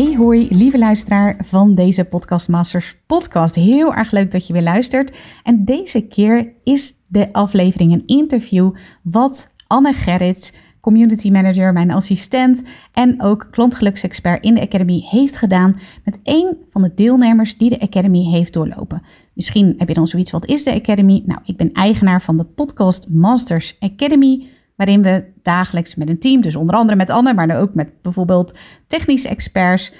Hey hoi, lieve luisteraar van deze Podcast Masters podcast. Heel erg leuk dat je weer luistert. En deze keer is de aflevering een interview wat Anne Gerrits community manager, mijn assistent en ook klantgeluksexpert in de Academy heeft gedaan met één van de deelnemers die de Academy heeft doorlopen. Misschien heb je dan zoiets, wat is de Academy? Nou, ik ben eigenaar van de Podcast Masters Academy, waarin we dagelijks met een team, dus onder andere met Anne, maar ook met bijvoorbeeld technische experts,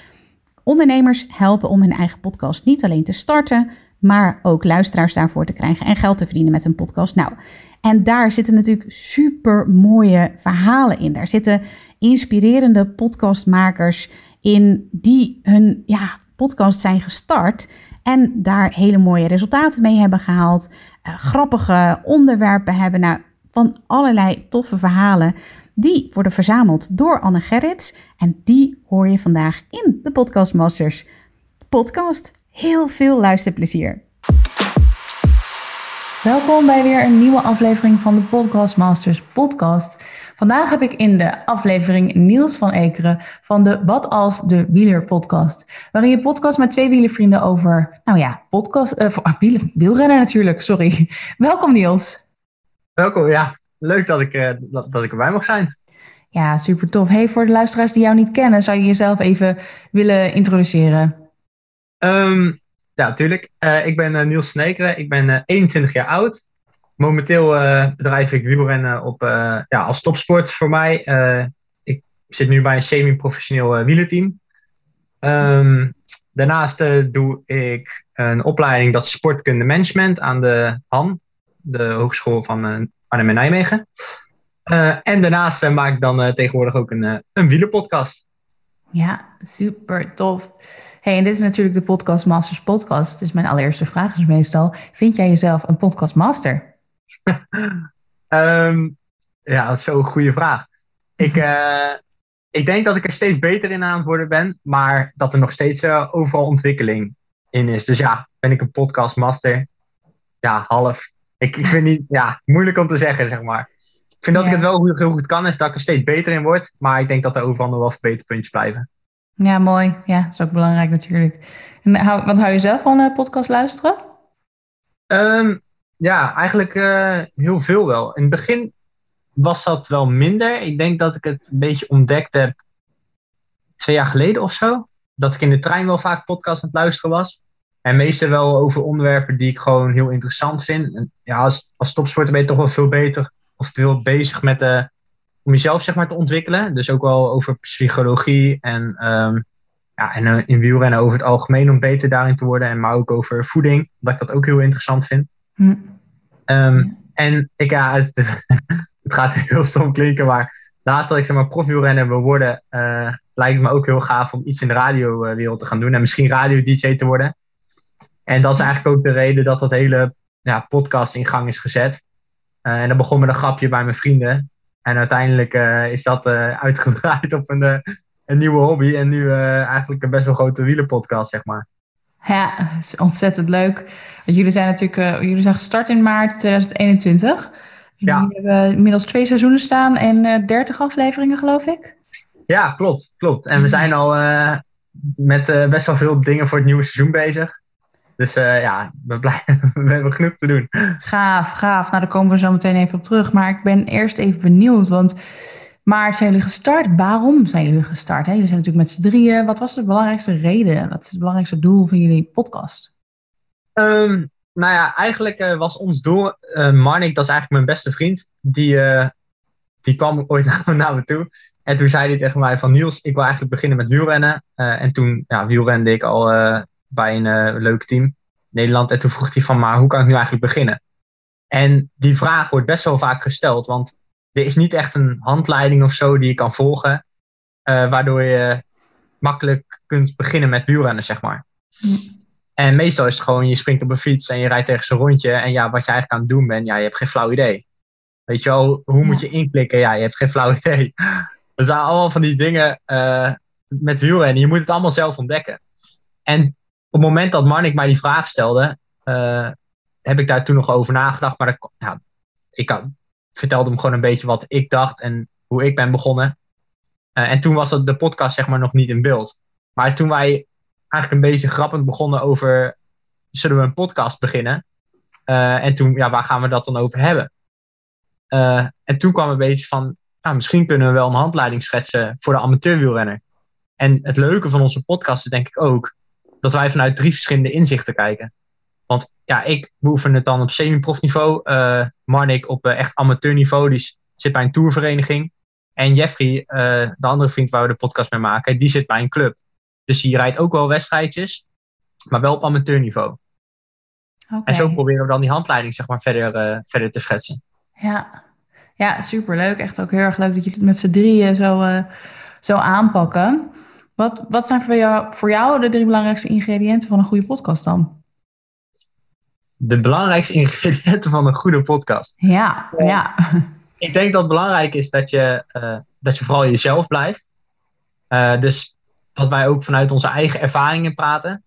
ondernemers helpen om hun eigen podcast niet alleen te starten, maar ook luisteraars daarvoor te krijgen en geld te verdienen met hun podcast. Nou, en daar zitten natuurlijk super mooie verhalen in. Daar zitten inspirerende podcastmakers in die hun ja, podcast zijn gestart en daar hele mooie resultaten mee hebben gehaald. Uh, grappige onderwerpen hebben. Nou, van allerlei toffe verhalen. Die worden verzameld door Anne Gerrits. En die hoor je vandaag in de Podcast Masters podcast. Heel veel luisterplezier. Welkom bij weer een nieuwe aflevering van de Podcast Masters podcast. Vandaag heb ik in de aflevering Niels van Ekeren van de Wat als de Wieler podcast. Waarin je podcast met twee wielervrienden over, nou ja, podcast, uh, wielrennen natuurlijk, sorry. Welkom Niels. Welkom, ja. Leuk dat ik, uh, dat, dat ik erbij mag zijn. Ja, super tof. Hey, voor de luisteraars die jou niet kennen, zou je jezelf even willen introduceren? Um, ja, natuurlijk. Uh, ik ben uh, Niels Snekeren. Ik ben uh, 21 jaar oud. Momenteel bedrijf ik wielrennen op, ja, als topsport voor mij. ik zit nu bij een semi-professioneel wielerteam. Um, daarnaast doe ik een opleiding dat sportkunde management aan de HAN, de Hogeschool van Arnhem en Nijmegen. en daarnaast maak ik dan tegenwoordig ook een, een wielerpodcast. Ja, super tof. Hey, en dit is natuurlijk de Podcast Masters podcast. Dus mijn allereerste vraag is meestal: vind jij jezelf een podcast master? um, ja, dat is zo'n goede vraag. Ik, uh, ik denk dat ik er steeds beter in aan het worden ben, maar dat er nog steeds uh, overal ontwikkeling in is. Dus ja, ben ik een podcast master? Ja, half. Ik, ik vind niet, ja, moeilijk om te zeggen, zeg maar. Ik vind dat ik het wel heel goed kan, is dat ik er steeds beter in word. Maar ik denk dat er overal nog wel verbeterpuntjes blijven. Ja, mooi. Ja, dat is ook belangrijk natuurlijk. En hou, wat hou je zelf van uh, podcast luisteren? Um, ja, eigenlijk uh, heel veel wel. In het begin was dat wel minder. Ik denk dat ik het een beetje ontdekt heb twee jaar geleden of zo. Dat ik in de trein wel vaak podcast aan het luisteren was. En meestal wel over onderwerpen die ik gewoon heel interessant vind. En ja, als, als topsporter ben je toch wel veel beter of veel bezig met de om jezelf zeg maar, te ontwikkelen. Dus ook wel over psychologie en, um, ja, en uh, in wielrennen over het algemeen om beter daarin te worden. En maar ook over voeding, dat ik dat ook heel interessant vind. Hm. Um, en ik, ja, het, het, gaat heel stom klinken, maar naast dat ik zeg maar profielrenner wil worden, uh, lijkt het me ook heel gaaf om iets in de radiowereld te gaan doen. En misschien radio-dj te worden. En dat is eigenlijk ook de reden dat dat hele ja, podcast in gang is gezet. Uh, en dat begon met een grapje bij mijn vrienden. En uiteindelijk uh, is dat uh, uitgedraaid op een, uh, een nieuwe hobby. En nu eigenlijk een best wel grote wielenpodcast, zeg maar. Ja, het is ontzettend leuk. Want jullie zijn natuurlijk jullie zijn gestart in maart 2021. Jullie ja. hebben inmiddels twee seizoenen staan en 30 afleveringen, geloof ik. Ja, klopt. klopt. En we zijn al met best wel veel dingen voor het nieuwe seizoen bezig. Dus uh, ja, we, blijven, we hebben genoeg te doen. Gaaf, gaaf. Nou, daar komen we zo meteen even op terug. Maar ik ben eerst even benieuwd, want maar zijn jullie gestart? Waarom zijn jullie gestart? Hè? Jullie zijn natuurlijk met z'n drieën. Wat was de belangrijkste reden? Wat is het belangrijkste doel van jullie podcast? Um, nou ja, eigenlijk uh, was ons doel... Uh, Marnik, dat is eigenlijk mijn beste vriend. Die, uh, die kwam ooit naar, naar me toe. En toen zei hij tegen mij van... Niels, ik wil eigenlijk beginnen met wielrennen. en toen ja, wielrende ik al bij een uh, leuk team Nederland. En toen vroeg hij van, maar hoe kan ik nu eigenlijk beginnen? En die vraag wordt best wel vaak gesteld, want er is niet echt een handleiding of zo die je kan volgen. waardoor je makkelijk kunt beginnen met wielrennen, zeg maar. En meestal is het gewoon, je springt op een fiets en je rijdt tegen zo'n rondje. En ja, wat je eigenlijk aan het doen bent, ja, je hebt geen flauw idee. Weet je wel, hoe moet je inklikken? Ja, je hebt geen flauw idee. Dat zijn allemaal van die dingen uh, met wielrennen. Je moet het allemaal zelf ontdekken. En het moment dat Marnik mij die vraag stelde, uh, heb ik daar toen nog over nagedacht. Maar dat, ja, ik vertelde hem gewoon een beetje wat ik dacht en hoe ik ben begonnen. Uh, en toen was de podcast zeg maar nog niet in beeld. Maar toen wij eigenlijk een beetje grappend begonnen over, zullen we een podcast beginnen? Uh, en toen, ja, waar gaan we dat dan over hebben? En toen kwam een beetje van, misschien kunnen we wel een handleiding schetsen voor de amateurwielrenner. En het leuke van onze podcast is denk ik ook dat wij vanuit drie verschillende inzichten kijken. Want ja, ik beoefen het dan op semi-profniveau. Uh, Marnik op uh, echt amateurniveau. Die zit bij een tourvereniging. En Jeffrey, uh, de andere vriend waar we de podcast mee maken, die zit bij een club. Dus die rijdt ook wel wedstrijdjes, maar wel op amateurniveau. Okay. En zo proberen we dan die handleiding zeg maar, verder, verder te schetsen. Ja. ja, superleuk. Echt ook heel erg leuk dat jullie het met z'n drieën zo, zo aanpakken. Wat, wat zijn voor jou, voor jou de drie belangrijkste ingrediënten van een goede podcast dan? de belangrijkste ingrediënten van een goede podcast. Ja, ja. Ik denk dat het belangrijk is dat je, uh, dat je vooral jezelf blijft. Uh, dus dat wij ook vanuit onze eigen ervaringen praten.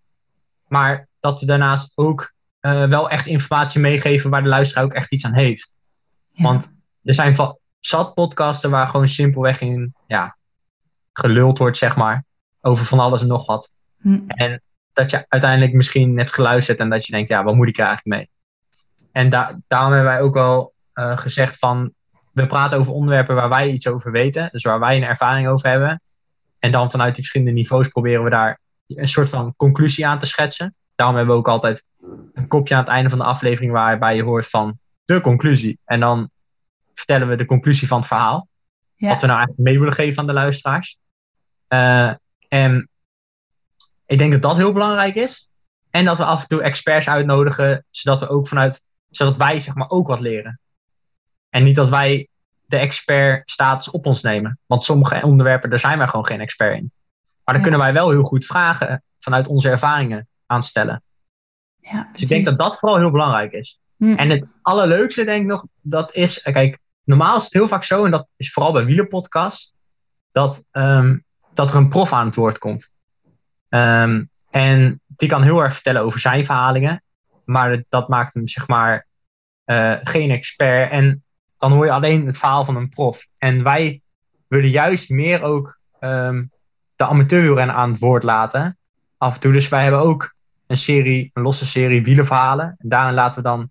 Maar dat we daarnaast ook uh, wel echt informatie meegeven waar de luisteraar ook echt iets aan heeft. Ja. Want er zijn zat podcasten waar gewoon simpelweg in ja, geluld wordt, zeg maar. Over van alles en nog wat. Hm. En dat je uiteindelijk misschien hebt geluisterd en dat je denkt, ja, wat moet ik er eigenlijk mee? En da daarom hebben wij ook wel uh, gezegd van, we praten over onderwerpen waar wij iets over weten, dus waar wij een ervaring over hebben. En dan vanuit die verschillende niveaus proberen we daar een soort van conclusie aan te schetsen. Daarom hebben we ook altijd een kopje aan het einde van de aflevering waarbij je hoort van de conclusie. En dan vertellen we de conclusie van het verhaal. Ja. Wat we nou eigenlijk mee willen geven aan de luisteraars. Uh, en ik denk dat dat heel belangrijk is. En dat we af en toe experts uitnodigen, zodat we ook vanuit, zodat wij zeg maar ook wat leren. En niet dat wij de expert-status op ons nemen. Want sommige onderwerpen, daar zijn wij gewoon geen expert in. Maar dan kunnen wij wel heel goed vragen vanuit onze ervaringen aanstellen. Ja, dus ik denk dat dat vooral heel belangrijk is. Hm. En het allerleukste denk ik nog, dat is, kijk, normaal is het heel vaak zo, en dat is vooral bij wielerpodcasts, dat, um, dat er een prof aan het woord komt. Um, en die kan heel erg vertellen over zijn verhalingen. Maar dat maakt hem, zeg maar, uh, geen expert. En dan hoor je alleen het verhaal van een prof. En wij willen juist meer ook um, de amateurren aan het woord laten. Af en toe. Dus wij hebben ook een serie, een losse serie wielenverhalen. En daarin laten we dan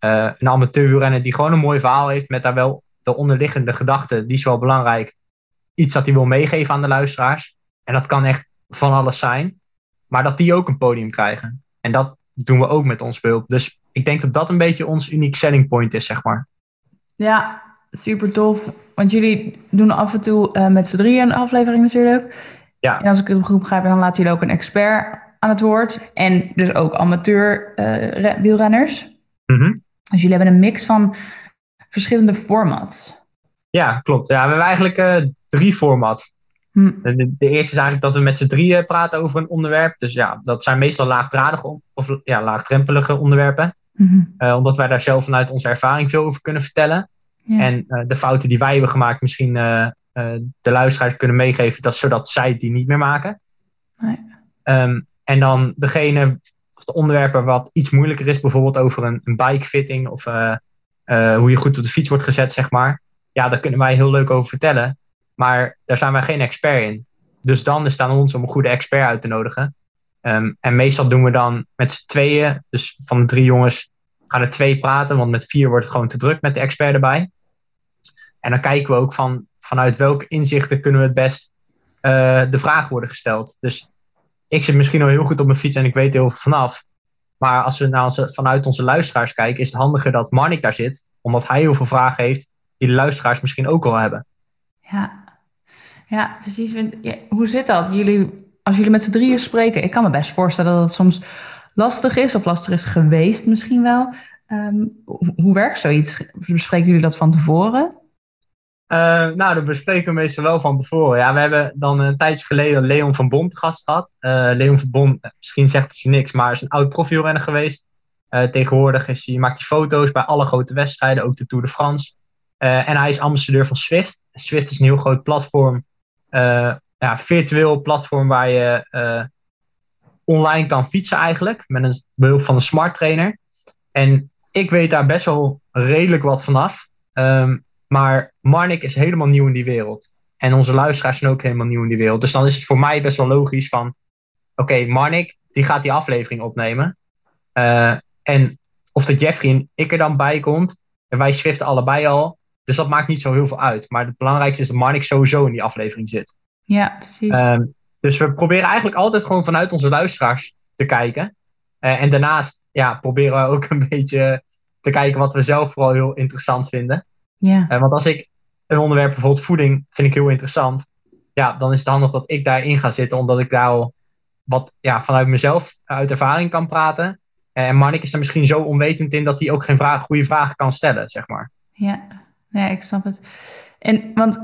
uh, een amateurrenner die gewoon een mooi verhaal heeft. Met daar wel de onderliggende gedachte. Die is wel belangrijk. Iets dat hij wil meegeven aan de luisteraars. En dat kan echt van alles zijn. Maar dat die ook een podium krijgen. En dat doen we ook met ons hulp. Dus ik denk dat dat een beetje ons uniek selling point is, zeg maar. Ja, super tof. Want jullie doen af en toe uh, met z'n drieën een aflevering natuurlijk. Ja. En als ik het goed begrijp, dan laten jullie ook een expert aan het woord. En dus ook amateur uh, wielrenners. Mm -hmm. Dus jullie hebben een mix van verschillende formats. Ja, klopt. Ja, we hebben eigenlijk uh, drie formats. Hm. De, de, eerste is eigenlijk dat we met z'n drieën praten over een onderwerp. Dus ja, dat zijn meestal laagdradige of ja, laagdrempelige onderwerpen. Uh, omdat wij daar zelf vanuit onze ervaring veel over kunnen vertellen. Ja. En uh, de fouten die wij hebben gemaakt, misschien de luisteraars kunnen meegeven, dat, zodat zij die niet meer maken. Nee. Um, en dan degene, of de onderwerpen wat iets moeilijker is, bijvoorbeeld over een, een bikefitting of hoe je goed op de fiets wordt gezet, zeg maar. Ja, daar kunnen wij heel leuk over vertellen. Maar daar zijn wij geen expert in. Dus dan is het aan ons om een goede expert uit te nodigen. Um, en meestal doen we dan met z'n tweeën, dus van de drie jongens gaan er twee praten, want met vier wordt het gewoon te druk met de expert erbij. En dan kijken we ook van vanuit welke inzichten kunnen we het best uh, de vraag worden gesteld. Dus ik zit misschien al heel goed op mijn fiets en ik weet heel veel vanaf. Maar als we naar onze, vanuit onze luisteraars kijken, is het handiger dat Marnik daar zit, omdat hij heel veel vragen heeft die luisteraars misschien ook al hebben. Ja, ja, precies. Hoe zit dat? Jullie, als jullie met z'n drieën spreken, ik kan me best voorstellen dat het soms lastig is of lastig is geweest misschien wel. Um, hoe werkt zoiets? Bespreken jullie dat van tevoren? Uh, nou, dat bespreken we meestal wel van tevoren. Ja, we hebben dan een tijdje geleden Leon van Bon te gast gehad. Uh, Leon van Bon, misschien zegt het je niks, maar is een oud profielrenner geweest. Uh, tegenwoordig is hij, maakt hij foto's bij alle grote wedstrijden, ook de Tour de France. En hij is ambassadeur van Swift. Swift is een heel groot platform, ja, virtueel platform waar je online kan fietsen eigenlijk, met een behulp van een smart trainer. En ik weet daar best wel redelijk wat vanaf. Um, maar Marnik is helemaal nieuw in die wereld. En onze luisteraars zijn ook helemaal nieuw in die wereld. Dus dan is het voor mij best wel logisch van... Oké, Marnik, die gaat die aflevering opnemen. En of dat Jeffrey en ik er dan bij komt. En wij swiften allebei al. Dus dat maakt niet zo heel veel uit. Maar het belangrijkste is dat Marnik sowieso in die aflevering zit. Ja, precies. Um, dus we proberen eigenlijk altijd gewoon vanuit onze luisteraars te kijken. Uh, en daarnaast ja, proberen we ook een beetje te kijken wat we zelf vooral heel interessant vinden. Ja. Uh, want als ik een onderwerp, bijvoorbeeld voeding, vind ik heel interessant. Ja, dan is het handig dat ik daarin ga zitten, omdat ik daar al wat ja, vanuit mezelf uit ervaring kan praten. Eh, en Marnik is er misschien zo onwetend in dat hij ook geen vraag, goede vragen kan stellen, zeg maar. Ja, ja ik snap het. En want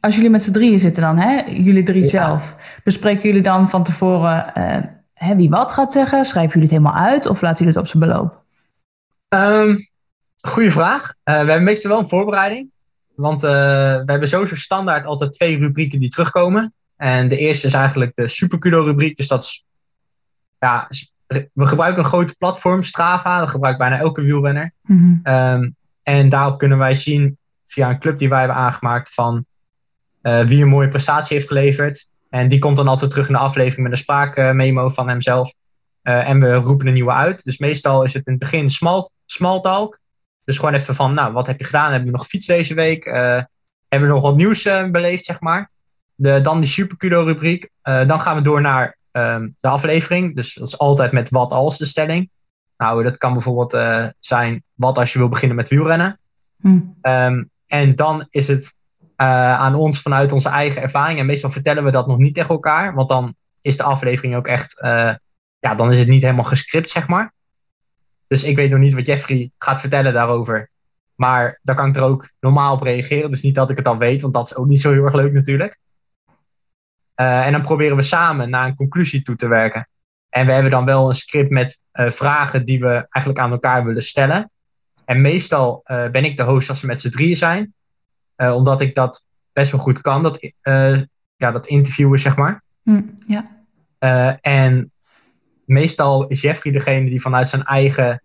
als jullie met z'n drieën zitten dan, hè, jullie drie zelf, bespreken jullie dan van tevoren uh, hè, wie wat gaat zeggen? Schrijven jullie het helemaal uit of laten jullie het op zijn beloop? Um, goeie vraag. Uh, we hebben meestal wel een voorbereiding. Want uh, we hebben sowieso standaard altijd twee rubrieken die terugkomen. En de eerste is eigenlijk de Supercudo rubriek. Dus dat is, ja, we gebruiken een grote platform, Strava. Dat gebruikt bijna elke wielrenner. Mm um, en daarop kunnen wij zien, via een club die wij hebben aangemaakt, van uh, wie een mooie prestatie heeft geleverd. En die komt dan altijd terug in de aflevering met een spraakmemo van hemzelf. Uh, en we roepen een nieuwe uit. Dus meestal is het in het begin small, small talk. Dus gewoon even van, nou, wat heb je gedaan? Hebben we nog fiets deze week? Uh, hebben we nog wat nieuws beleefd, zeg maar? De, dan die Supercudo-rubriek. Uh, dan gaan we door naar um, de aflevering. Dus dat is altijd met wat als de stelling. Nou, dat kan bijvoorbeeld zijn wat als je wil beginnen met wielrennen. Hm. Um, en dan is het aan ons vanuit onze eigen ervaring. En meestal vertellen we dat nog niet tegen elkaar. Want dan is de aflevering ook echt... ja, dan is het niet helemaal gescript, zeg maar. Dus ik weet nog niet wat Jeffrey gaat vertellen daarover. Maar daar kan ik er ook normaal op reageren. Dus niet dat ik het al weet, want dat is ook niet zo heel erg leuk natuurlijk. Uh, en dan proberen we samen naar een conclusie toe te werken. En we hebben dan wel een script met vragen die we eigenlijk aan elkaar willen stellen. En meestal uh, ben ik de host als we met z'n drieën zijn. omdat ik dat best wel goed kan, dat, ja, dat interviewen, zeg maar. Mm, ja. en meestal is Jeffrey degene die vanuit zijn eigen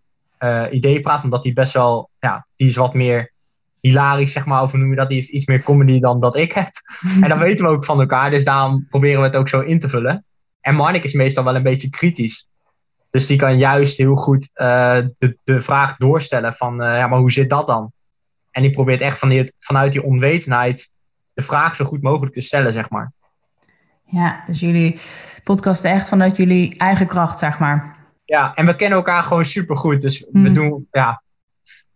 idee praat. Omdat hij best wel, ja, die is wat meer hilarisch, zeg maar. Of noem je dat? Die heeft iets meer comedy dan dat ik heb. en dat weten we ook van elkaar. Dus daarom proberen we het ook zo in te vullen. En Marnik is meestal wel een beetje kritisch. Dus die kan juist heel goed uh, de, de vraag doorstellen van, uh, ja, maar hoe zit dat dan? En die probeert echt van die, vanuit die onwetendheid de vraag zo goed mogelijk te stellen, zeg maar. Ja, dus jullie podcasten echt vanuit jullie eigen kracht, zeg maar. Ja, en we kennen elkaar gewoon super goed. Dus we, hmm. doen, ja,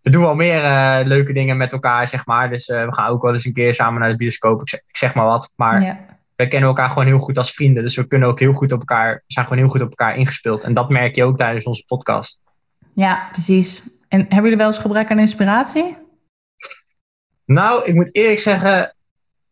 we doen wel meer uh, leuke dingen met elkaar, zeg maar. Dus we gaan ook wel eens een keer samen naar de bioscoop. Ik zeg, ik zeg maar wat. Maar ja. We kennen elkaar gewoon heel goed als vrienden. Dus we kunnen ook heel goed op elkaar, zijn gewoon heel goed op elkaar ingespeeld. En dat merk je ook tijdens onze podcast. Ja, precies. En hebben jullie wel eens gebrek aan inspiratie? Nou, ik moet eerlijk zeggen,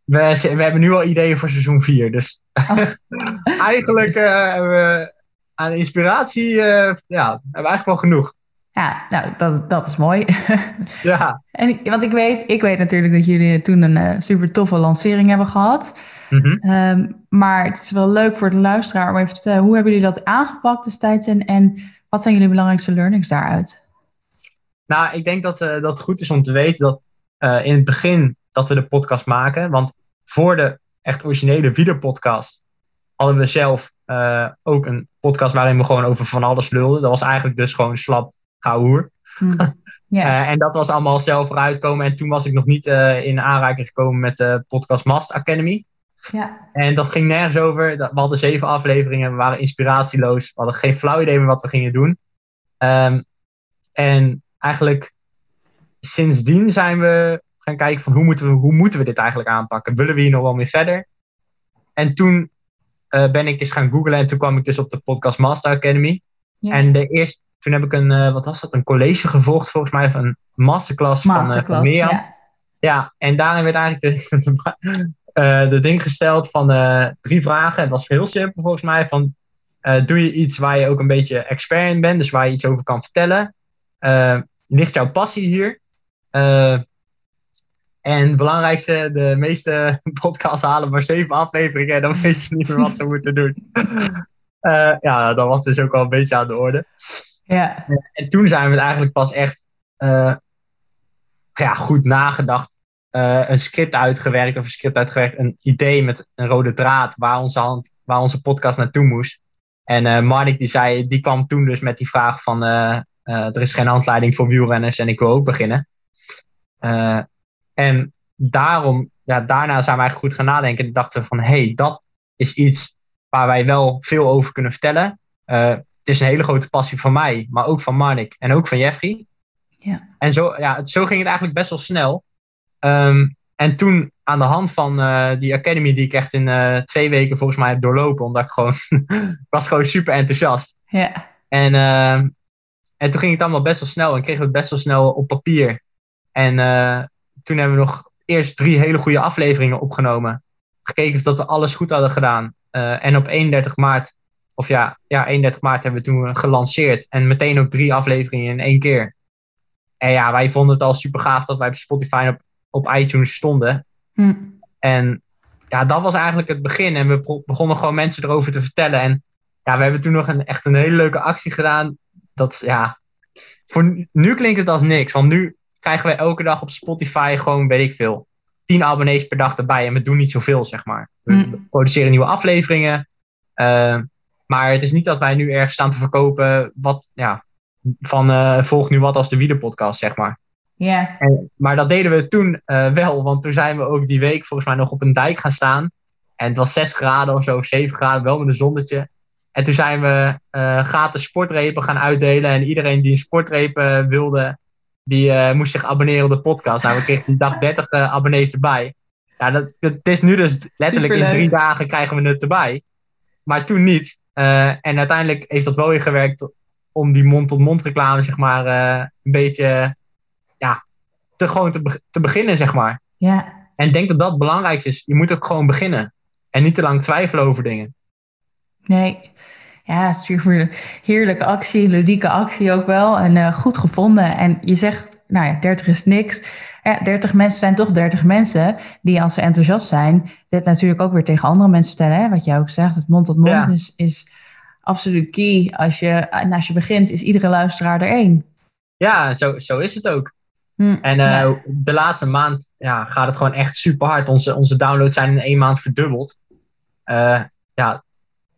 we, we hebben nu al ideeën voor seizoen 4. Dus oh. eigenlijk uh, hebben we aan inspiratie uh, ja, hebben we eigenlijk wel genoeg. Ja, nou, dat, dat is mooi. ja. En, want ik weet, ik weet natuurlijk dat jullie toen een uh, super toffe lancering hebben gehad. Mm -hmm. um, maar het is wel leuk voor de luisteraar om even te vertellen, hoe hebben jullie dat aangepakt destijds en, en wat zijn jullie belangrijkste learnings daaruit? Nou, ik denk dat, uh, dat het goed is om te weten dat in het begin dat we de podcast maken. Want voor de echt originele videopodcast hadden we zelf ook een podcast waarin we gewoon over van alles lulden. Dat was eigenlijk dus gewoon slap gauwhoer. Mm. Yeah. uh, en dat was allemaal zelf eruit komen. En toen was ik nog niet uh, in aanraking gekomen met de podcast Mast Academy. Ja. En dat ging nergens over. We hadden zeven afleveringen, we waren inspiratieloos. We hadden geen flauw idee meer wat we gingen doen. Um, en eigenlijk sindsdien zijn we gaan kijken van hoe moeten, we, hoe moeten we dit eigenlijk aanpakken? Willen we hier nog wel mee verder? En toen uh, ben ik eens gaan googlen en toen kwam ik dus op de Podcast Master Academy. Ja. En de eerste, toen heb ik een, uh, wat was dat, een college gevolgd volgens mij, van een masterclass, masterclass van, uh, van Mirjam. Ja. Ja, en daarin werd eigenlijk de, uh, de ding gesteld van drie vragen. Het was heel simpel volgens mij. Van, doe je iets waar je ook een beetje expert in bent, dus waar je iets over kan vertellen? ligt jouw passie hier? en het belangrijkste, de meeste podcasts halen maar zeven afleveringen en dan weet je niet meer wat ze moeten doen. ja, dat was dus ook wel een beetje aan de orde. Ja. En toen zijn we het eigenlijk pas echt ja, goed nagedacht uh, een script uitgewerkt, of een script uitgewerkt, een idee met een rode draad waar onze, hand, waar onze podcast naartoe moest. En uh, Marnik die zei, die kwam toen dus met die vraag van er is geen handleiding voor wielrenners en ik wil ook beginnen. en daarom, ja, daarna zijn wij goed gaan nadenken en dachten we van, hé, hey, dat is iets waar wij wel veel over kunnen vertellen. Het is een hele grote passie van mij, maar ook van Marnik en ook van Jeffrey. Ja. En zo, ja, zo ging het eigenlijk best wel snel. Um, en toen aan de hand van uh, die academy die ik echt in uh, twee weken volgens mij heb doorlopen, omdat ik gewoon, was gewoon super enthousiast. Ja. En, uh, en toen ging het allemaal best wel snel en kregen we het best wel snel op papier. En eh, toen hebben we nog eerst drie hele goede afleveringen opgenomen. Gekeken of we alles goed hadden gedaan. en op 31 maart, of ja, ja, 31 maart hebben we toen gelanceerd. En meteen ook drie afleveringen in één keer. En ja, wij vonden het al super gaaf dat wij op Spotify op op iTunes stonden. Hm. En ja, dat was eigenlijk het begin. En we begonnen gewoon mensen erover te vertellen. En ja, we hebben toen nog een, echt een hele leuke actie gedaan. Dat ja, voor nu klinkt het als niks. Want nu krijgen we elke dag op Spotify gewoon, weet ik veel, 10 abonnees per dag erbij. En we doen niet zoveel, zeg maar. We hm. produceren nieuwe afleveringen. Uh, maar het is niet dat wij nu ergens staan te verkopen. Wat, ja, van uh, volg nu wat als de wielerpodcast, zeg maar. Ja. maar dat deden we toen uh, wel, want toen zijn we ook die week volgens mij nog op een dijk gaan staan. En het was 6 graden of zo, 7 graden, wel met een zonnetje. En toen zijn we uh, gratis sportrepen gaan uitdelen. En iedereen die een sportreep uh, wilde, die moest zich abonneren op de podcast. Nou, we kregen die dag 30 abonnees erbij. Ja, dat, dat is nu dus letterlijk Superleuk. in drie dagen krijgen we het erbij. Maar toen niet. En uiteindelijk heeft dat wel weer gewerkt om die mond-tot-mond reclame, zeg maar, een beetje ja, te, gewoon te, te beginnen, zeg maar. Ja. En ik denk dat dat het belangrijkste is. Je moet ook gewoon beginnen. En niet te lang twijfelen over dingen. Nee. Ja, super heerlijke actie, ludieke actie ook wel. En uh, goed gevonden. En je zegt, nou ja, 30 is niks. Ja, 30 mensen zijn toch 30 mensen die als ze enthousiast zijn, dit natuurlijk ook weer tegen andere mensen vertellen. Hè? Wat jij ook zegt, het mond tot mond Ja. is, is absoluut key. Als je, en als je begint, is iedere luisteraar er één. Ja, zo, zo is het ook. Hm, En eh, ja. de laatste maand ja, gaat het gewoon echt super hard. Onze, onze downloads zijn in één maand verdubbeld. Eh, ja,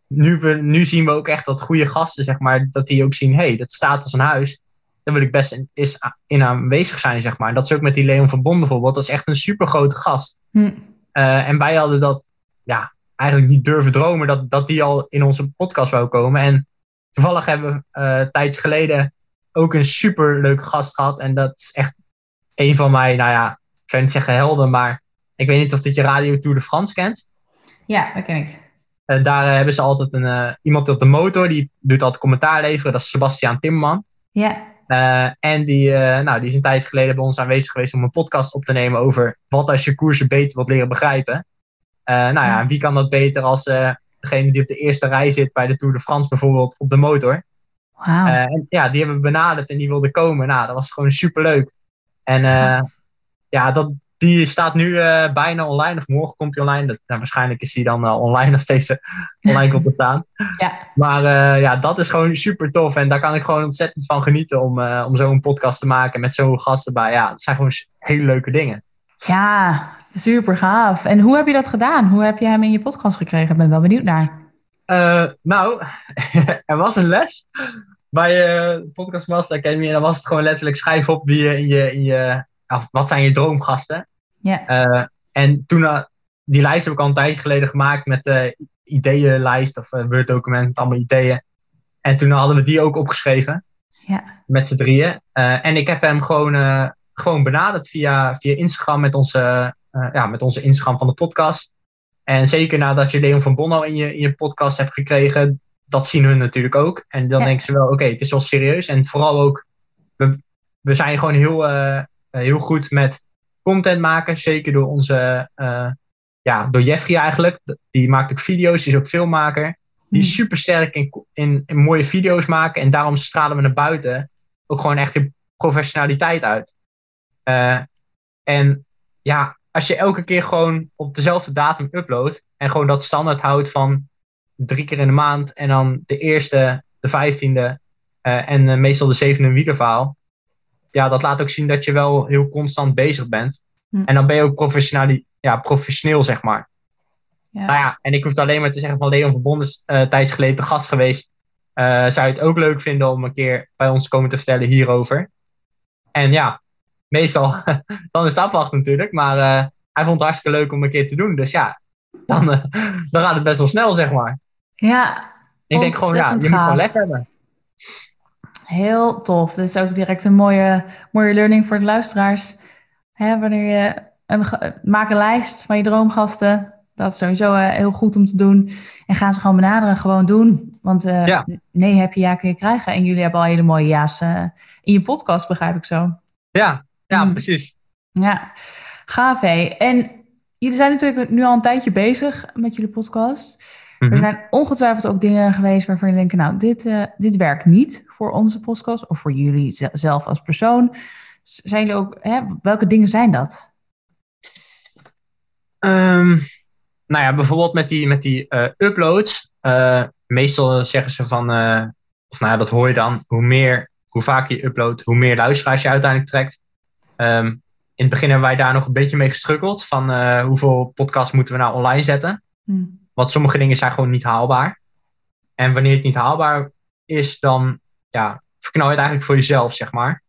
nu, we, nu zien we ook echt dat goede gasten, zeg maar, dat die ook zien, hé, hey, dat staat als een huis. Daar wil ik best in, is, in aanwezig zijn, zeg maar. Dat is ook met die Leon van Bon bijvoorbeeld. Dat is echt een super grote gast. Hm, Eh, en wij hadden dat ja, eigenlijk niet durven dromen dat, dat die al in onze podcast wou komen. En toevallig hebben we tijdje geleden ook een super leuke gast gehad. En dat is echt een van mijn, nou ja, ik zou niet zeggen helden, maar ik weet niet of dat je Radio Tour de France kent. ja, dat ken ik. Eh, daar hebben ze altijd een, iemand op de motor, die doet altijd commentaar leveren. Dat is Sebastiaan Timmerman. Ja, Eh, en die, eh, nou, die is een tijd geleden bij ons aanwezig geweest om een podcast op te nemen over wat als je koersen beter wilt leren begrijpen. Eh, nou ja, en wie kan dat beter als degene die op de eerste rij zit bij de Tour de France bijvoorbeeld op de motor. wauw. Eh, en ja, die hebben we benaderd en die wilde komen. Nou, dat was gewoon superleuk. En ja, dat, die staat nu eh, bijna online, of morgen komt hij online. Dat, nou, waarschijnlijk is die dan eh, online als deze online komt te staan. ja, Maar eh, ja, dat is gewoon super tof. En daar kan ik gewoon ontzettend van genieten om, eh, om zo'n podcast te maken met zo'n gasten bij. Ja, dat zijn gewoon hele leuke dingen. ja, super gaaf. En hoe heb je dat gedaan? Hoe heb je hem in je podcast gekregen? Ik ben wel benieuwd naar. Eh, nou, er was een les bij eh Podcast Master Academy. En dan was het gewoon letterlijk schrijf op wie je in je, in je of wat zijn je droomgasten. Ja, Eh, en toen, eh, die lijst heb ik al een tijdje geleden gemaakt met de ideeënlijst of Word-document met allemaal ideeën. En toen hadden we die ook opgeschreven. Ja. Met z'n drieën. En ik heb hem gewoon, gewoon benaderd via, via Instagram met onze, ja, met onze Instagram van de podcast. En zeker nadat je Leon van Bonno in je, in je podcast hebt gekregen, dat zien hun natuurlijk ook. En dan Ja. denken ze wel, oké, het is wel serieus. En vooral ook, we, we zijn gewoon heel, heel goed met content maken. Zeker door onze, ja, door Jeffrey eigenlijk. Die maakt ook video's, die is ook filmmaker. Die is super sterk in, in, in, mooie video's maken. En daarom stralen we naar buiten ook gewoon echt in professionaliteit uit. en ja, als je elke keer gewoon op dezelfde datum uploadt en gewoon dat standaard houdt van drie keer in de maand en dan de eerste, de vijftiende uh, en uh, meestal de zevende wielerverhaal. Ja, dat laat ook zien dat je wel heel constant bezig bent. Hm. En dan ben je ook professioneel, ja, professioneel, zeg maar. Ja. Nou ja, en ik hoef alleen maar te zeggen van Leon Verbonden is uh, tijds geleden te gast geweest. zou je het ook leuk vinden om een keer bij ons komen te vertellen hierover? En ja, meestal, dan is het afwachten natuurlijk. Maar uh, hij vond het hartstikke leuk om een keer te doen. Dus ja, dan, dan gaat het best wel snel, zeg maar. Ja, Ik denk gewoon, ja, je moet gewoon lef hebben. Heel tof. Dit is ook direct een mooie, mooie learning voor de luisteraars. Wanneer je een, maak een lijst van je droomgasten. Dat is sowieso uh, heel goed om te doen. En gaan ze gewoon benaderen, gewoon doen. Want uh, ja. nee heb je, ja kun je krijgen. En jullie hebben al hele mooie ja's uh, in je podcast, begrijp ik zo. Ja, ja, mm. precies. Ja, gaaf hé. En jullie zijn natuurlijk nu al een tijdje bezig met jullie podcast. Er mhm. zijn ongetwijfeld ook dingen geweest waarvan je denkt, nou, dit, uh, dit werkt niet voor onze podcast of voor jullie zelf als persoon. Zijn jullie ook, hè, welke dingen zijn dat? Um, nou ja, bijvoorbeeld met die, met die uh, uploads. Uh, meestal zeggen ze van, of nou ja, dat hoor je dan, hoe meer, hoe vaker je uploadt, hoe meer luisteraars je uiteindelijk trekt. Um, in het begin hebben wij daar nog een beetje mee gestruggeld. Van hoeveel podcasts moeten we nou online zetten? Hmm. Want sommige dingen zijn gewoon niet haalbaar. En wanneer het niet haalbaar is, dan ja, verknal je het eigenlijk voor jezelf, zeg maar.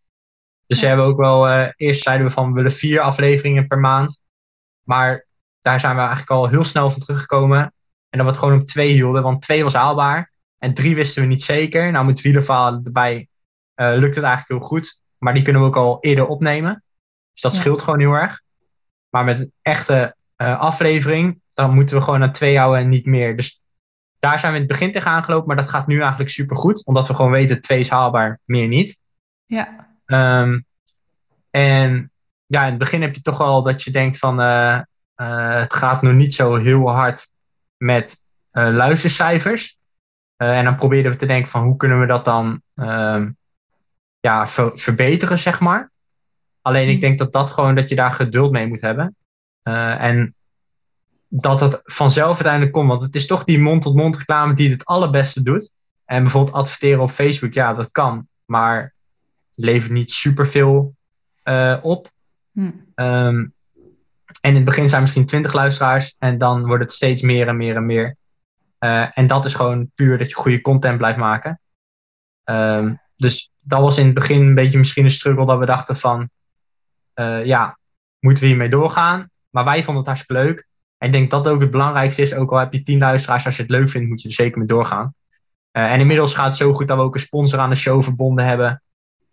Dus we hebben ook wel, uh, eerst zeiden we van we willen vier afleveringen per maand. Maar daar zijn we eigenlijk al heel snel van teruggekomen. En dat we het gewoon op twee hielden, want twee was haalbaar. En drie wisten we niet zeker. Nou, met wielerfalen erbij uh, lukt het eigenlijk heel goed. Maar die kunnen we ook al eerder opnemen. Dus dat scheelt gewoon heel erg. Maar met een echte uh, aflevering, dan moeten we gewoon naar twee houden en niet meer. Dus daar zijn we in het begin tegen aangelopen, maar dat gaat nu eigenlijk super goed. Omdat we gewoon weten, twee is haalbaar, meer niet. Ja. Um, en ja, in het begin heb je toch wel dat je denkt van, uh, uh, het gaat nog niet zo heel hard met luistercijfers. en dan probeerden we te denken van, hoe kunnen we dat dan um, ja, ver verbeteren, zeg maar. Alleen ik hmm. denk dat dat gewoon dat je daar geduld mee moet hebben. En dat het vanzelf uiteindelijk komt. Want het is toch die mond-tot-mond reclame die het allerbeste doet. En bijvoorbeeld adverteren op Facebook, ja, dat kan. Maar levert niet superveel uh, op. Hmm. Um, en in het begin zijn misschien 20 luisteraars. En dan wordt het steeds meer en meer en meer. Uh, en dat is gewoon puur dat je goede content blijft maken. Um, dus dat was in het begin een beetje misschien een struggle dat we dachten van, uh, ja, moeten we hiermee doorgaan? Maar wij vonden het hartstikke leuk. En ik denk dat ook het belangrijkste is, ook al heb je tien luisteraars, als je het leuk vindt, moet je er zeker mee doorgaan. Uh, en inmiddels gaat het zo goed dat we ook een sponsor aan de show verbonden hebben.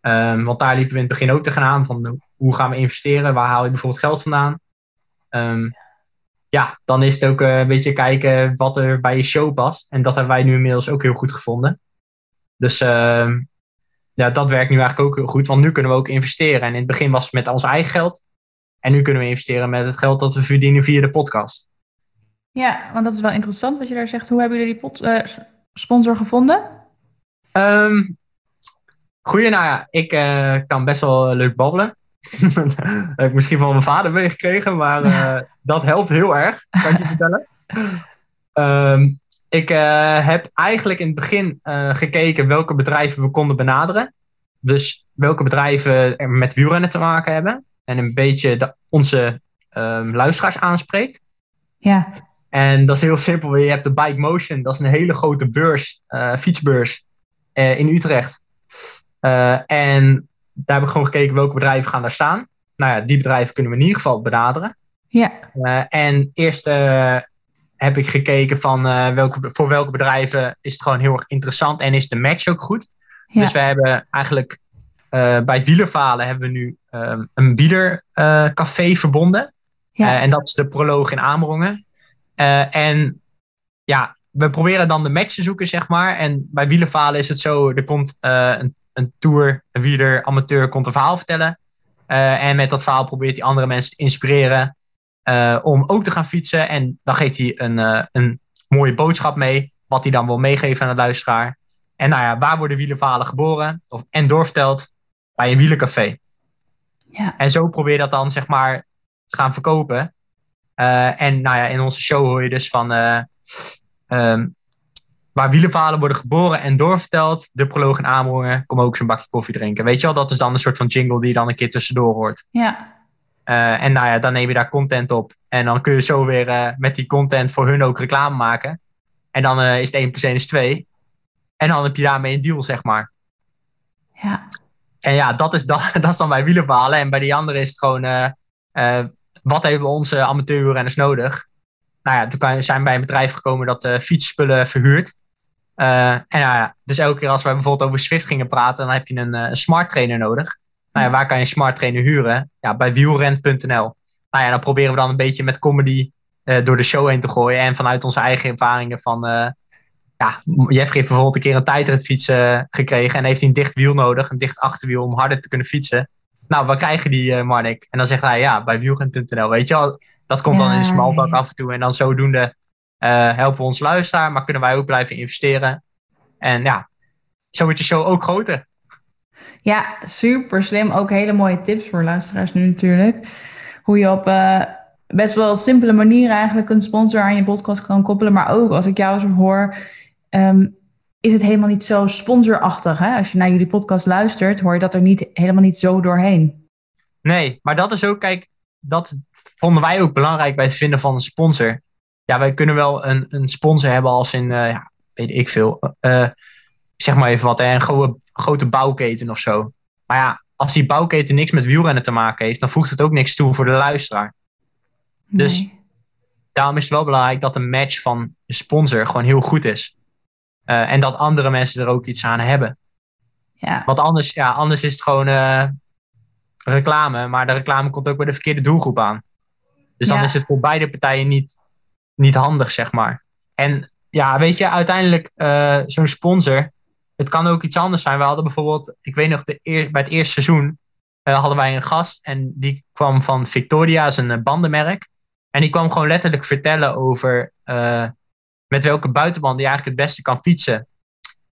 Um, want daar liepen we in het begin ook tegenaan van hoe gaan we investeren? Waar haal je bijvoorbeeld geld vandaan? Um, ja, dan is het ook uh, een beetje kijken wat er bij je show past. En dat hebben wij nu inmiddels ook heel goed gevonden. Dus uh, ja, dat werkt nu eigenlijk ook heel goed, want nu kunnen we ook investeren. En in het begin was het met ons eigen geld. En nu kunnen we investeren met het geld dat we verdienen via de podcast. Ja, want dat is wel interessant wat je daar zegt. Hoe hebben jullie die pot, uh, sponsor gevonden? Um, goeie, nou ja, ik uh, kan best wel leuk babbelen. dat heb ik misschien van mijn vader meegekregen, maar uh, dat helpt heel erg, kan ik je vertellen. Um, ik heb eigenlijk in het begin gekeken welke bedrijven we konden benaderen. Dus welke bedrijven er met wielrennen te maken hebben. En een beetje de, onze um, luisteraars aanspreekt. Ja. En dat is heel simpel. Je hebt de Bike Motion. Dat is een hele grote beurs, uh, fietsbeurs in Utrecht. en daar heb ik gewoon gekeken welke bedrijven gaan daar staan. Nou ja, die bedrijven kunnen we in ieder geval benaderen. Ja. en eerst heb ik gekeken van uh, welke, voor welke bedrijven is het gewoon heel erg interessant en is de match ook goed. Dus we hebben eigenlijk bij wielerfalen hebben we nu um, een wielercafé uh, verbonden. Ja. en dat is de proloog in Amerongen. en ja, we proberen dan de match te zoeken, zeg maar. En bij wielerfalen is het zo, er komt een, een tour, een wieler, amateur komt een verhaal vertellen. en met dat verhaal probeert hij andere mensen te inspireren om ook te gaan fietsen. En dan geeft hij een, een mooie boodschap mee, wat hij dan wil meegeven aan de luisteraar. En nou ja, waar worden wielenverhalen geboren of, en doorverteld? Bij een wielencafé. Ja. En zo probeer je dat dan zeg maar te gaan verkopen. Uh, en nou ja, in onze show hoor je dus van uh, um, waar wielenverhalen worden geboren en doorverteld. De proloog en aanbrengen, kom ook zo'n bakje koffie drinken. Weet je wel, dat is dan een soort van jingle die je dan een keer tussendoor hoort. Ja. Uh, en nou ja, dan neem je daar content op. En dan kun je zo weer met die content voor hun ook reclame maken. En dan is het 1 plus 1 is 2. En dan heb je daarmee een deal, zeg maar. Ja. En ja, dat is, dat, dat dan bij wielenverhalen. En bij die andere is het gewoon, uh, uh, wat hebben onze amateurrenners nodig? Nou ja, toen zijn we bij een bedrijf gekomen dat uh, fietsspullen verhuurt. en ja, dus elke keer als wij bijvoorbeeld over Swift gingen praten, dan heb je een, een smart trainer nodig. Nou ja, waar kan je een smart trainer huren? Ja, bij wielrent.nl. Nou ja, dan proberen we dan een beetje met comedy door de show heen te gooien. En vanuit onze eigen ervaringen van ja, Jeff heeft bijvoorbeeld een keer een tijdrit fietsen gekregen en heeft hij een dicht wiel nodig, een dicht achterwiel om harder te kunnen fietsen. Nou, waar krijgen die, uh, Marnik? En dan zegt hij, ja, bij wielren.nl, weet je wel. Dat komt dan in de smalbak af en toe. En dan zodoende uh, helpen we ons luisteraar, maar kunnen wij ook blijven investeren. En ja, zo wordt je show ook groter. Ja, super slim. Ook hele mooie tips voor luisteraars nu natuurlijk. Hoe je op uh, best wel simpele manier eigenlijk een sponsor aan je podcast kan koppelen. Maar ook als ik jou zo hoor, um, is het helemaal niet zo sponsorachtig. Hè? Als je naar jullie podcast luistert, hoor je dat er niet, helemaal niet zo doorheen. Nee, maar dat is ook, kijk, dat vonden wij ook belangrijk bij het vinden van een sponsor. Ja, wij kunnen wel een, een sponsor hebben als in, uh, ja, weet ik veel, uh, zeg maar even wat, een grote, grote bouwketen of zo. Maar ja, als die bouwketen niks met wielrennen te maken heeft, dan voegt het ook niks toe voor de luisteraar. Nee. Dus daarom is het wel belangrijk dat de match van de sponsor gewoon heel goed is. Uh, en dat andere mensen er ook iets aan hebben. Ja. Want anders, ja, anders is het gewoon uh, reclame, maar de reclame komt ook bij de verkeerde doelgroep aan. Dus dan ja. is het voor beide partijen niet, niet handig, zeg maar. En ja, weet je, uiteindelijk uh, zo'n sponsor, het kan ook iets anders zijn. We hadden bijvoorbeeld, ik weet nog, de eer, bij het eerste seizoen hadden wij een gast en die kwam van Victoria, een bandenmerk. En die kwam gewoon letterlijk vertellen over met welke buitenband die eigenlijk het beste kan fietsen.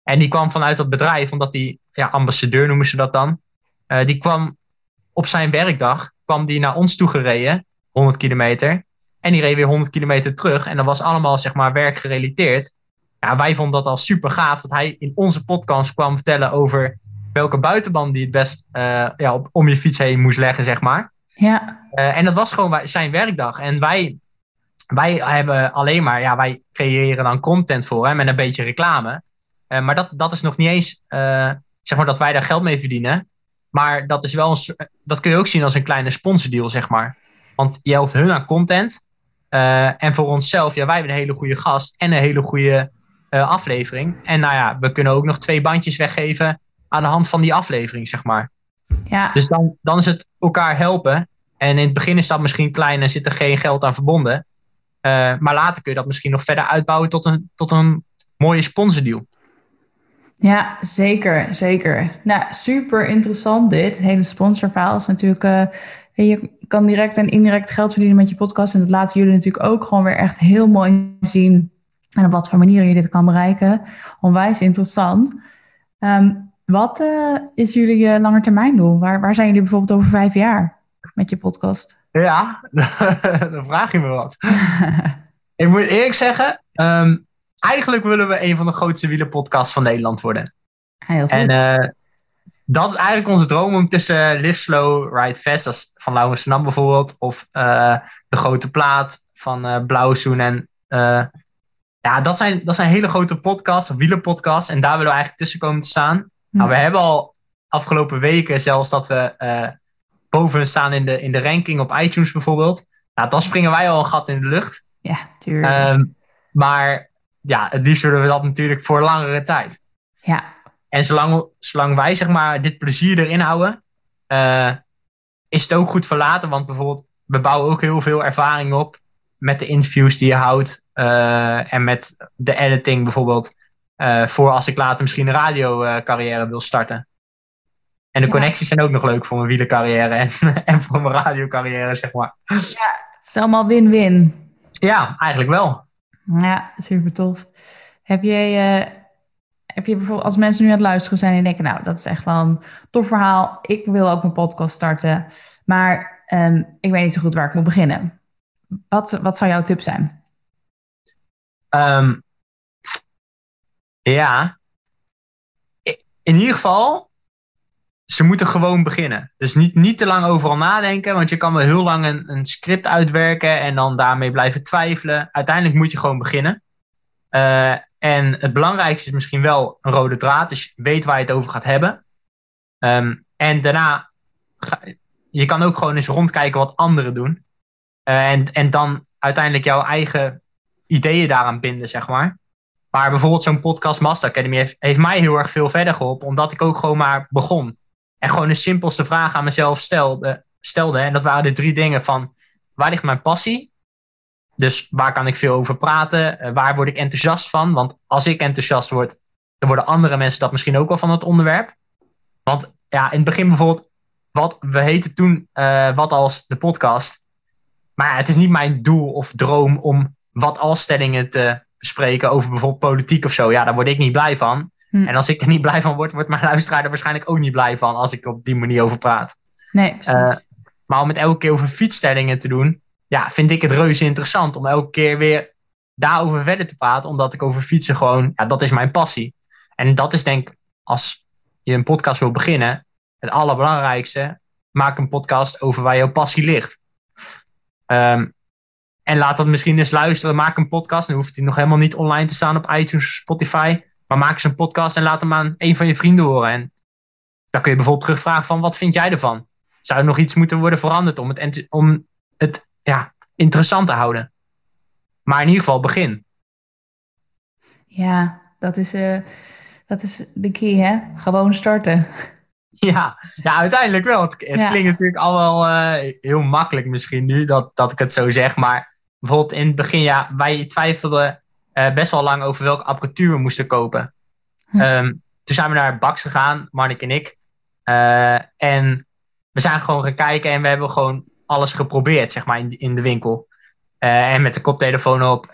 En die kwam vanuit dat bedrijf, omdat die, ja, ambassadeur noemen ze dat dan. Uh, die kwam op zijn werkdag, kwam die naar ons toe gereden, 100 kilometer. En die reed weer 100 kilometer terug. En dat was allemaal, zeg maar, werkgerelateerd. Ja, wij vonden dat al super gaaf dat hij in onze podcast kwam vertellen over welke buitenband die het best uh, ja, op, om je fiets heen moest leggen, zeg maar. Ja. Uh, en dat was gewoon zijn werkdag. En wij wij hebben alleen maar, ja, wij creëren dan content voor hè, met een beetje reclame. Uh, maar dat, dat is nog niet eens, uh, zeg maar, dat wij daar geld mee verdienen. Maar dat is wel een, dat kun je ook zien als een kleine sponsordeal, zeg maar. Want je helpt hun aan content. Uh, en voor onszelf, ja, wij hebben een hele goede gast en een hele goede aflevering. En nou ja, we kunnen ook nog twee bandjes weggeven aan de hand van die aflevering, zeg maar. Ja. Dus dan, dan is het elkaar helpen. En in het begin is dat misschien klein en zit er geen geld aan verbonden. Uh, maar later kun je dat misschien nog verder uitbouwen tot een, tot een mooie sponsordeal. Ja, zeker, zeker. Nou, super interessant dit. Hele sponsorverhaal is natuurlijk... Uh, je kan direct en indirect geld verdienen met je podcast. En dat laten jullie natuurlijk ook gewoon weer echt heel mooi zien. En op wat voor manieren je dit kan bereiken. Onwijs interessant. Um, wat uh, is jullie uh, langetermijndoel? Waar, waar zijn jullie bijvoorbeeld over vijf jaar met je podcast? Ja, dan vraag je me wat. ik moet eerlijk zeggen, um, eigenlijk willen we een van de grootste wielenpodcasts van Nederland worden. Heel goed. En uh, dat is eigenlijk onze droom om tussen Live Slow, Ride Fast, dat is van Laurens Nam bijvoorbeeld, of uh, De Grote Plaat van uh, Blauwzoen en ja, dat zijn, dat zijn hele grote podcasts, wielenpodcasts. En daar willen we eigenlijk tussen komen te staan. Hm. Nou, we hebben al afgelopen weken zelfs dat we boven staan in de, in de ranking op iTunes bijvoorbeeld. Nou, dan springen wij al een gat in de lucht. Ja, tuurlijk. Um, maar ja, het liefst willen we dat natuurlijk voor langere tijd. Ja. En zolang, zolang wij zeg maar dit plezier erin houden, uh, is het ook goed verlaten. Want bijvoorbeeld, we bouwen ook heel veel ervaring op met de interviews die je houdt. Uh, en met de editing bijvoorbeeld. Uh, voor als ik later misschien een radiocarrière wil starten. En de Ja. connecties zijn ook nog leuk voor mijn wielercarrière en, en voor mijn radiocarrière, zeg maar. Het is allemaal win-win. Ja, eigenlijk wel. Ja, super tof. Heb jij, eh, heb je bijvoorbeeld, als mensen nu aan het luisteren zijn en denken, nou, dat is echt wel een tof verhaal. Ik wil ook mijn podcast starten, maar ehm, ik weet niet zo goed waar ik moet beginnen. Wat, wat zou jouw tip zijn? Ehm, ja. In ieder geval, ze moeten gewoon beginnen. Dus niet, niet te lang overal nadenken, want je kan wel heel lang een, script uitwerken en dan daarmee blijven twijfelen. Uiteindelijk moet je gewoon beginnen. Eh, en het belangrijkste is misschien wel een rode draad, dus weet waar je het over gaat hebben. Ehm, en daarna, je kan ook gewoon eens rondkijken wat anderen doen. Eh, en, en dan uiteindelijk jouw eigen ideeën daaraan binden, zeg maar. Maar bijvoorbeeld zo'n podcast Master Academy heeft, heeft mij heel erg veel verder geholpen, omdat ik ook gewoon maar begon. En gewoon de simpelste vraag aan mezelf stelde. stelde en dat waren de drie dingen van, waar ligt mijn passie? Dus waar kan ik veel over praten? Eh, waar word ik enthousiast van? Want als ik enthousiast word, dan worden andere mensen dat misschien ook wel van het onderwerp. Want ja, in het begin bijvoorbeeld, wat, we heten toen eh, Wat als de podcast. Maar het is niet mijn doel of droom om wat als stellingen te bespreken over bijvoorbeeld politiek of zo. Ja, daar word ik niet blij van. Hm. En als ik er niet blij van word, wordt mijn luisteraar er waarschijnlijk ook niet blij van als ik op die manier over praat. Nee, precies. Eh, Maar om het elke keer over fietsstellingen te doen, ja, vind ik het reuze interessant om elke keer weer daarover verder te praten, omdat ik over fietsen gewoon, ja, dat is mijn passie. En dat is denk ik, als je een podcast wil beginnen, het allerbelangrijkste, maak een podcast over waar jouw passie ligt. Ehm, en laat dat misschien eens luisteren, maak een podcast, dan hoeft die nog helemaal niet online te staan op iTunes of Spotify, maar maak eens een podcast en laat hem aan een van je vrienden horen. En dan kun je bijvoorbeeld terugvragen van, wat vind jij ervan? zou er nog iets moeten worden veranderd om het, om het ja, interessant te houden. Maar in ieder geval begin. ja, dat is, eh, dat is de key, hè? Gewoon starten. Ja, ja uiteindelijk wel. Het, het Ja. klinkt natuurlijk al wel eh, heel makkelijk misschien nu dat, dat ik het zo zeg. Maar bijvoorbeeld in het begin, ja, wij twijfelden eh, best wel lang over welke apparatuur we moesten kopen. Hm. Ehm, toen zijn we naar Bax gegaan, Marnik en ik. Eh, en we zijn gewoon gaan kijken en we hebben gewoon alles geprobeerd, zeg maar, in, in de winkel. Eh, en met de koptelefoon op.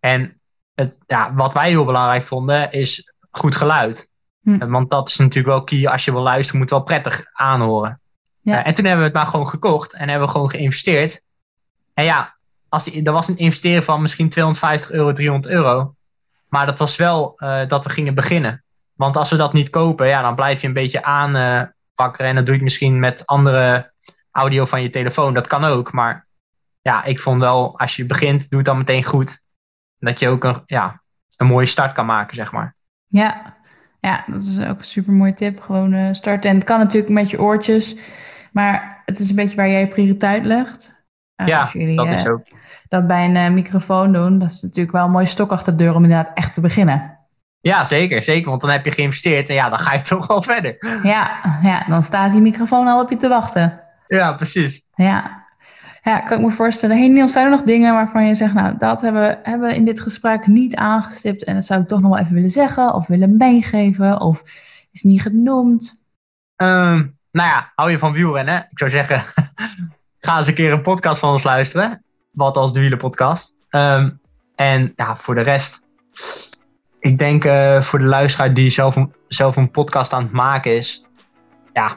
en het, ja, wat wij heel belangrijk vonden, is goed geluid. Hm. Want dat is natuurlijk wel key. Als je wil luisteren, moet het wel prettig aanhoren. Ja. En toen hebben we het maar gewoon gekocht en hebben we gewoon geïnvesteerd. En ja, als, er was een investering van misschien 250 euro, 300 euro. Maar dat was wel eh, dat we gingen beginnen. Want als we dat niet kopen, ja, dan blijf je een beetje aanpakken. en dat doe je misschien met andere audio van je telefoon. Dat kan ook. Maar ja, ik vond wel, als je begint, doe het dan meteen goed. Dat je ook een, ja, een mooie start kan maken, zeg maar. Ja. ja, dat is ook een super mooie tip. Gewoon eh, starten. En het kan natuurlijk met je oortjes, maar het is een beetje waar jij je prioriteit legt. Eh, ja, als jullie dat eh, is ook. dat bij een eh, microfoon doen, dat is natuurlijk wel een mooie stok achter de deur om inderdaad echt te beginnen. Ja, zeker, zeker. Want dan heb je geïnvesteerd en ja, dan ga je toch wel verder. Ja, ja, dan staat die microfoon al op je te wachten. Ja, precies. Ja. Ja, kan ik me voorstellen. Hey Niels, zijn er nog dingen waarvan je zegt, nou, dat hebben, we- hebben we in dit gesprek niet aangestipt en dat zou ik toch nog wel even willen zeggen of willen meegeven of is niet genoemd? Ehm, nou ja, hou je van wielrennen? Ik zou zeggen, ga eens een keer een podcast van ons luisteren. Wat als de wielenpodcast. Ehm, en ja, voor de rest. Ik denk eh, voor de luisteraar die zelf een, zelf een podcast aan het maken is. Ja,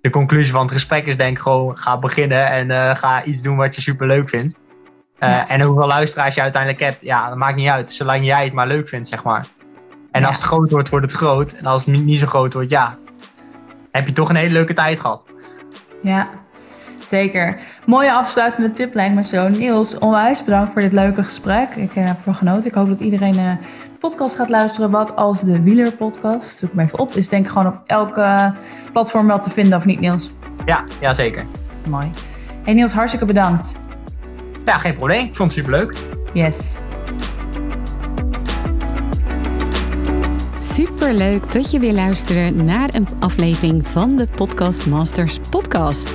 de conclusie van het gesprek is denk ik gewoon ga beginnen en eh, ga iets doen wat je super leuk vindt. Eh, Ja. En hoeveel luisteraars je uiteindelijk hebt, ja, dat maakt niet uit. Zolang jij het maar leuk vindt, zeg maar. En Ja. als het groot wordt, wordt het groot. En als het niet, niet zo groot wordt, ja, heb je toch een hele leuke tijd gehad. Ja, zeker. Mooie afsluitende tip lijkt me zo. Niels, onwijs bedankt voor dit leuke gesprek. Ik eh, heb ervan genoten. Ik hoop dat iedereen eh, de podcast gaat luisteren. Wat als de Wieler podcast. Zoek hem even op. Is denk ik gewoon op elke platform wel te vinden of niet Niels? Ja, ja zeker. Mooi. Hey Niels, hartstikke bedankt. Ja, geen probleem. Ik vond het super leuk. Yes. Superleuk dat je weer luisterde naar een aflevering van de Podcast Masters podcast.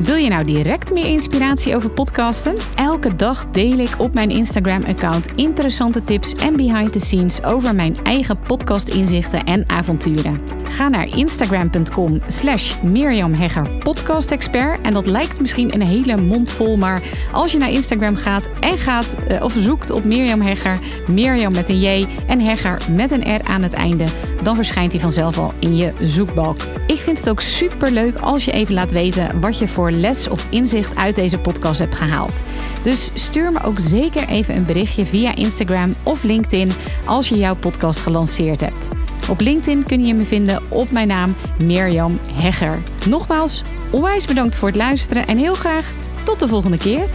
Wil je nou direct meer inspiratie over podcasten? Elke dag deel ik op mijn Instagram-account interessante tips en behind the scenes over mijn eigen podcast-inzichten en avonturen. Ga naar instagram.com slash Mirjam Hegger. En dat lijkt misschien een hele mond vol, maar als je naar Instagram gaat en gaat uh, of zoekt op Mirjam Hegger, Mirjam met een J en Hegger met een R aan het einde, dan verschijnt hij vanzelf al in je zoekbalk. Ik vind het ook super leuk als je even laat weten wat je voor les of inzicht uit deze podcast hebt gehaald. Dus stuur me ook zeker even een berichtje via Instagram of LinkedIn als je jouw podcast gelanceerd hebt. Op LinkedIn kun je me vinden op mijn naam Mirjam Hegger. Nogmaals, onwijs bedankt voor het luisteren en heel graag tot de volgende keer.